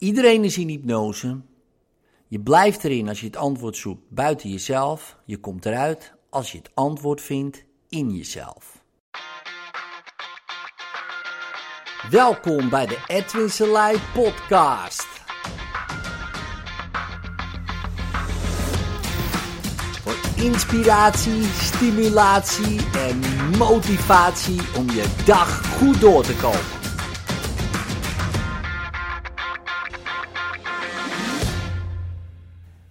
Iedereen is in hypnose. Je blijft erin als je het antwoord zoekt buiten jezelf. Je komt eruit als je het antwoord vindt in jezelf. Welkom bij de Edwin Selei podcast. Voor inspiratie, stimulatie en motivatie om je dag goed door te komen.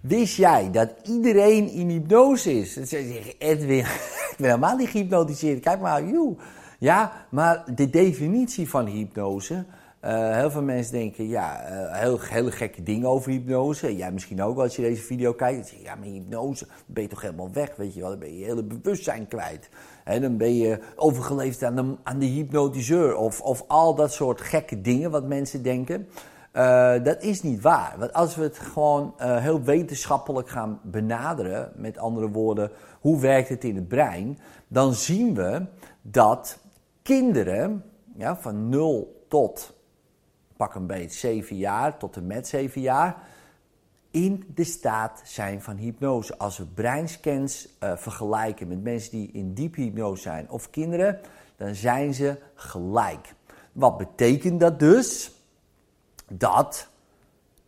Wist jij dat iedereen in hypnose is? Dan zeg je, Edwin, ik ben helemaal niet gehypnotiseerd. Kijk maar, joe. Ja, maar de definitie van hypnose... Uh, heel veel mensen denken, ja, uh, heel, hele gekke dingen over hypnose. Jij misschien ook als je deze video kijkt. Ja, maar hypnose, ben je toch helemaal weg, weet je wel. Dan ben je je hele bewustzijn kwijt. En dan ben je overgeleefd aan de, aan de hypnotiseur. Of, of al dat soort gekke dingen wat mensen denken. Uh, dat is niet waar. Want als we het gewoon uh, heel wetenschappelijk gaan benaderen, met andere woorden, hoe werkt het in het brein, dan zien we dat kinderen ja, van 0 tot pak een beetje 7 jaar, tot en met 7 jaar, in de staat zijn van hypnose. Als we breinscans uh, vergelijken met mensen die in diepe hypnose zijn of kinderen, dan zijn ze gelijk. Wat betekent dat dus? Dat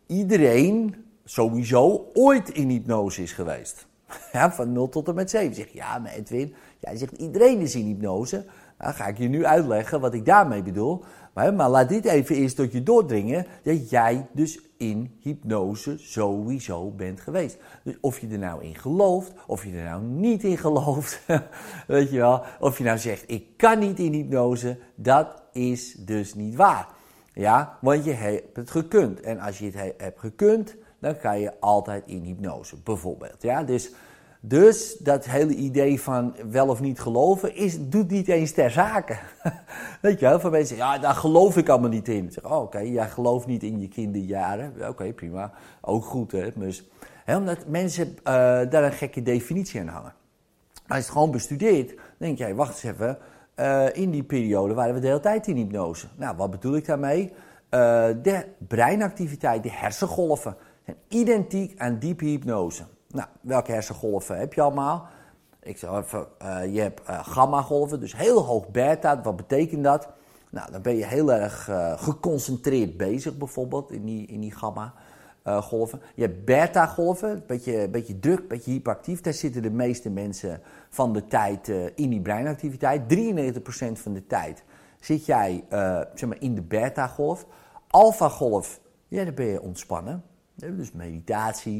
iedereen sowieso ooit in hypnose is geweest. Ja, van 0 tot en met 7. Zeg ja, maar Edwin, jij zegt iedereen is in hypnose. Dan ga ik je nu uitleggen wat ik daarmee bedoel. Maar, maar laat dit even eerst tot je doordringen dat jij dus in hypnose sowieso bent geweest. Dus of je er nou in gelooft, of je er nou niet in gelooft, weet je wel. Of je nou zegt, ik kan niet in hypnose, dat is dus niet waar. Ja, want je hebt het gekund. En als je het hebt gekund, dan ga je altijd in hypnose, bijvoorbeeld. Ja, dus, dus dat hele idee van wel of niet geloven is, doet niet eens ter zake. Weet je wel, van mensen ja, daar geloof ik allemaal niet in. Zeg, oh, oké, jij gelooft niet in je kinderjaren. Oké, prima. Ook goed, hè. Dus, omdat mensen uh, daar een gekke definitie aan hangen. Als je het gewoon bestudeert, denk jij, wacht eens even uh, in die periode waren we de hele tijd in hypnose. Nou, wat bedoel ik daarmee? Uh, de breinactiviteit, de hersengolven, zijn identiek aan diepe hypnose. Nou, welke hersengolven heb je allemaal? Ik zeg even, uh, je hebt gamma-golven, dus heel hoog beta. Wat betekent dat? Nou, dan ben je heel erg geconcentreerd bezig, bijvoorbeeld, in die, in die gamma. Uh, golven. Je hebt beta-golven, een beetje, beetje druk, een beetje hyperactief. Daar zitten de meeste mensen van de tijd uh, in die breinactiviteit. 93% van de tijd zit jij uh, zeg maar in de beta-golf. Alpha-golf, ja, dan ben je ontspannen. Dus meditatie,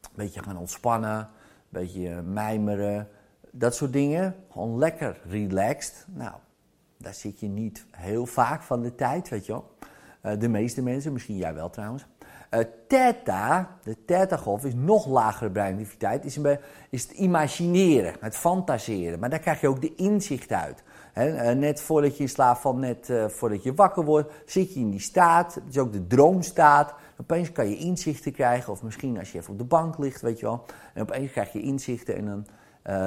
een beetje gaan ontspannen, een beetje mijmeren, dat soort dingen. Gewoon lekker relaxed. Nou, daar zit je niet heel vaak van de tijd, weet je wel. de meeste mensen, misschien jij wel trouwens. Uh, theta, de theta-golf, is nog lagere breinactiviteit, is, is het imagineren, het fantaseren. Maar daar krijg je ook de inzicht uit. uh, net voordat je in slaap valt, net uh, voordat je wakker wordt, zit je in die staat. Het is ook de droomstaat. Opeens kan je inzichten krijgen, of misschien als je even op de bank ligt, weet je wel. En opeens krijg je inzichten en dan,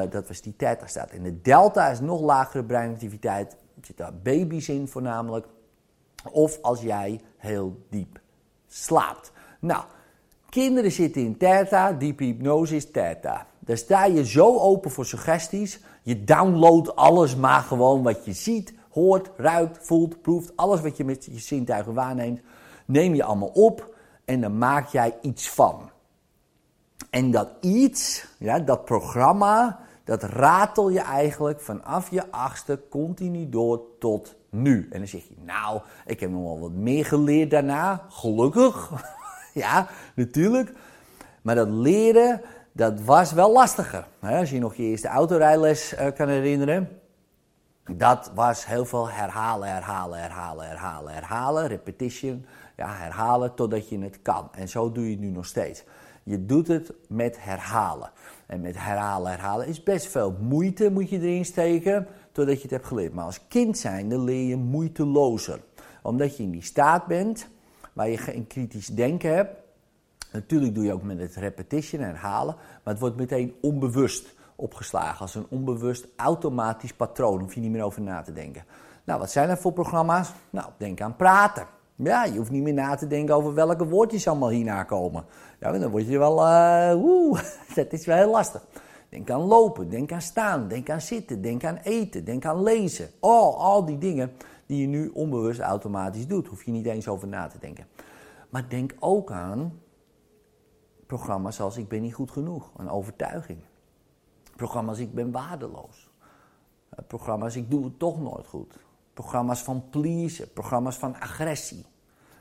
dat was die theta-staat. En de delta is nog lagere breinactiviteit. Er zitten daar baby's in voornamelijk. Of als jij heel diep slaapt. Nou, kinderen zitten in theta, diepe hypnose is theta. Daar sta je zo open voor suggesties. Je downloadt alles maar gewoon wat je ziet, hoort, ruikt, voelt, proeft. Alles wat je met je zintuigen waarneemt, neem je allemaal op en dan maak jij iets van. En dat iets, ja, dat programma, dat ratel je eigenlijk vanaf je achtste continu door tot nu. En dan zeg je, nou, ik heb nog wel wat meer geleerd daarna, gelukkig. ja, natuurlijk. Maar dat leren, dat was wel lastiger. Als je nog je eerste autorijles uh, kan herinneren. Dat was heel veel herhalen, herhalen, herhalen, herhalen, herhalen. Repetition. Ja, herhalen totdat je het kan. En zo doe je het nu nog steeds. Je doet het met herhalen. En met herhalen, herhalen is best veel moeite moet je erin steken totdat je het hebt geleerd. Maar als kind zijnde leer je moeitelozer. Omdat je in die staat bent waar je geen kritisch denken hebt. Natuurlijk doe je ook met het repetition, herhalen, maar het wordt meteen onbewust opgeslagen als een onbewust automatisch patroon. Hoef je niet meer over na te denken. Nou, wat zijn er voor programma's? Nou, denk aan praten. Ja, je hoeft niet meer na te denken over welke woordjes allemaal hierna komen. Ja, dan word je wel, uh, woe, dat is wel heel lastig. Denk aan lopen, denk aan staan, denk aan zitten, denk aan eten, denk aan lezen. Oh, al die dingen die je nu onbewust automatisch doet. Hoef je niet eens over na te denken. Maar denk ook aan programma's als ik ben niet goed genoeg, een overtuiging. Programma's ik ben waardeloos. Eh, programma's ik doe het toch nooit goed. Programma's van pleasen, programma's van agressie.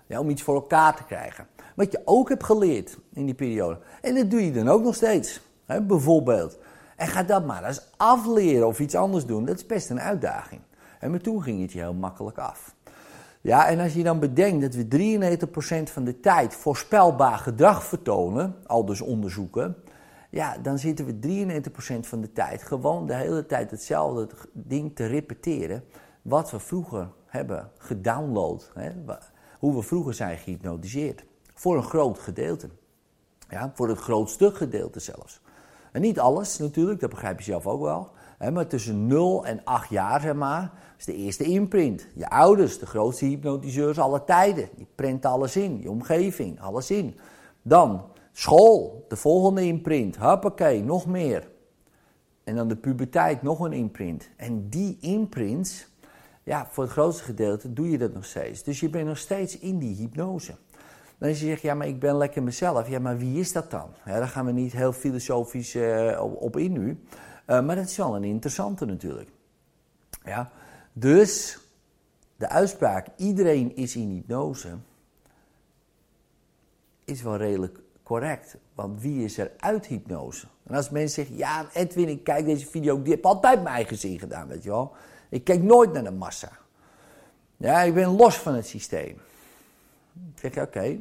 Om iets voor elkaar te krijgen. Wat je ook hebt geleerd in die periode. En dat doe je dan ook nog steeds. Bijvoorbeeld. En ga dat maar eens afleren of iets anders doen. Dat is best een uitdaging. En maar toen ging het je heel makkelijk af. Ja, en als je dan bedenkt dat we 93% van de tijd voorspelbaar gedrag vertonen, al dus onderzoeken, ja, dan zitten we 93% van de tijd gewoon de hele tijd hetzelfde ding te repeteren wat we vroeger hebben gedownload. Hè? Hoe we vroeger zijn gehypnotiseerd. Voor een groot gedeelte. Ja, voor het grootste gedeelte zelfs. Niet alles natuurlijk, dat begrijp je zelf ook wel. Maar tussen 0 en 8 jaar, zeg maar, is de eerste imprint. Je ouders, de grootste hypnotiseurs aller tijden. Die prenten alles in. Je omgeving, alles in. Dan school, de volgende imprint. Hoppakee, nog meer. En dan de puberteit, nog een imprint. En die imprints, ja, voor het grootste gedeelte doe je dat nog steeds. Dus je bent nog steeds in die hypnose. Dan als je zegt, ja, maar ik ben lekker mezelf. Ja, maar wie is dat dan? Ja, daar gaan we niet heel filosofisch uh, op, in nu. Uh, maar dat is wel een interessante natuurlijk. Ja, dus de uitspraak, iedereen is in hypnose, is wel redelijk correct. Want wie is er uit hypnose? En als mensen zeggen, ja Edwin, ik kijk deze video, die heb altijd mijn eigen zin gedaan, weet je wel. Ik kijk nooit naar de massa. Ja, ik ben los van het systeem. Dan zeg oké.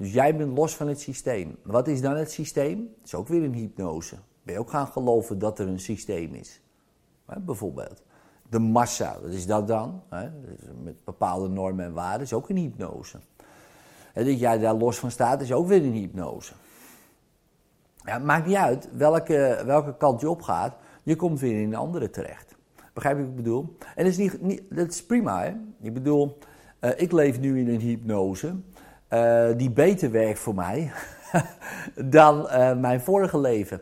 Dus jij bent los van het systeem. Wat is dan het systeem? Dat is ook weer een hypnose. Ben je ook gaan geloven dat er een systeem is? bijvoorbeeld. De massa, wat is dat dan? met bepaalde normen en waarden, is ook een hypnose. En dat jij daar los van staat, is ook weer een hypnose. Ja, het maakt niet uit welke, welke kant je op gaat, je komt weer in een andere terecht. Begrijp je wat ik bedoel? En dat is, niet, prima, hè? Ik bedoel, uh, ik leef nu in een hypnose uh, die beter werkt voor mij dan uh, mijn vorige leven.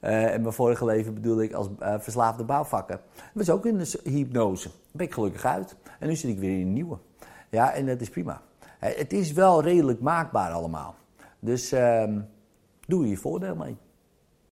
en mijn vorige leven bedoel ik als verslaafde bouwvakker. Dat was ook in de hypnose. Daar ben ik gelukkig uit. En nu zit ik weer in een nieuwe. Ja, en dat is prima. het is wel redelijk maakbaar allemaal. Dus ehm, doe je voordeel mee.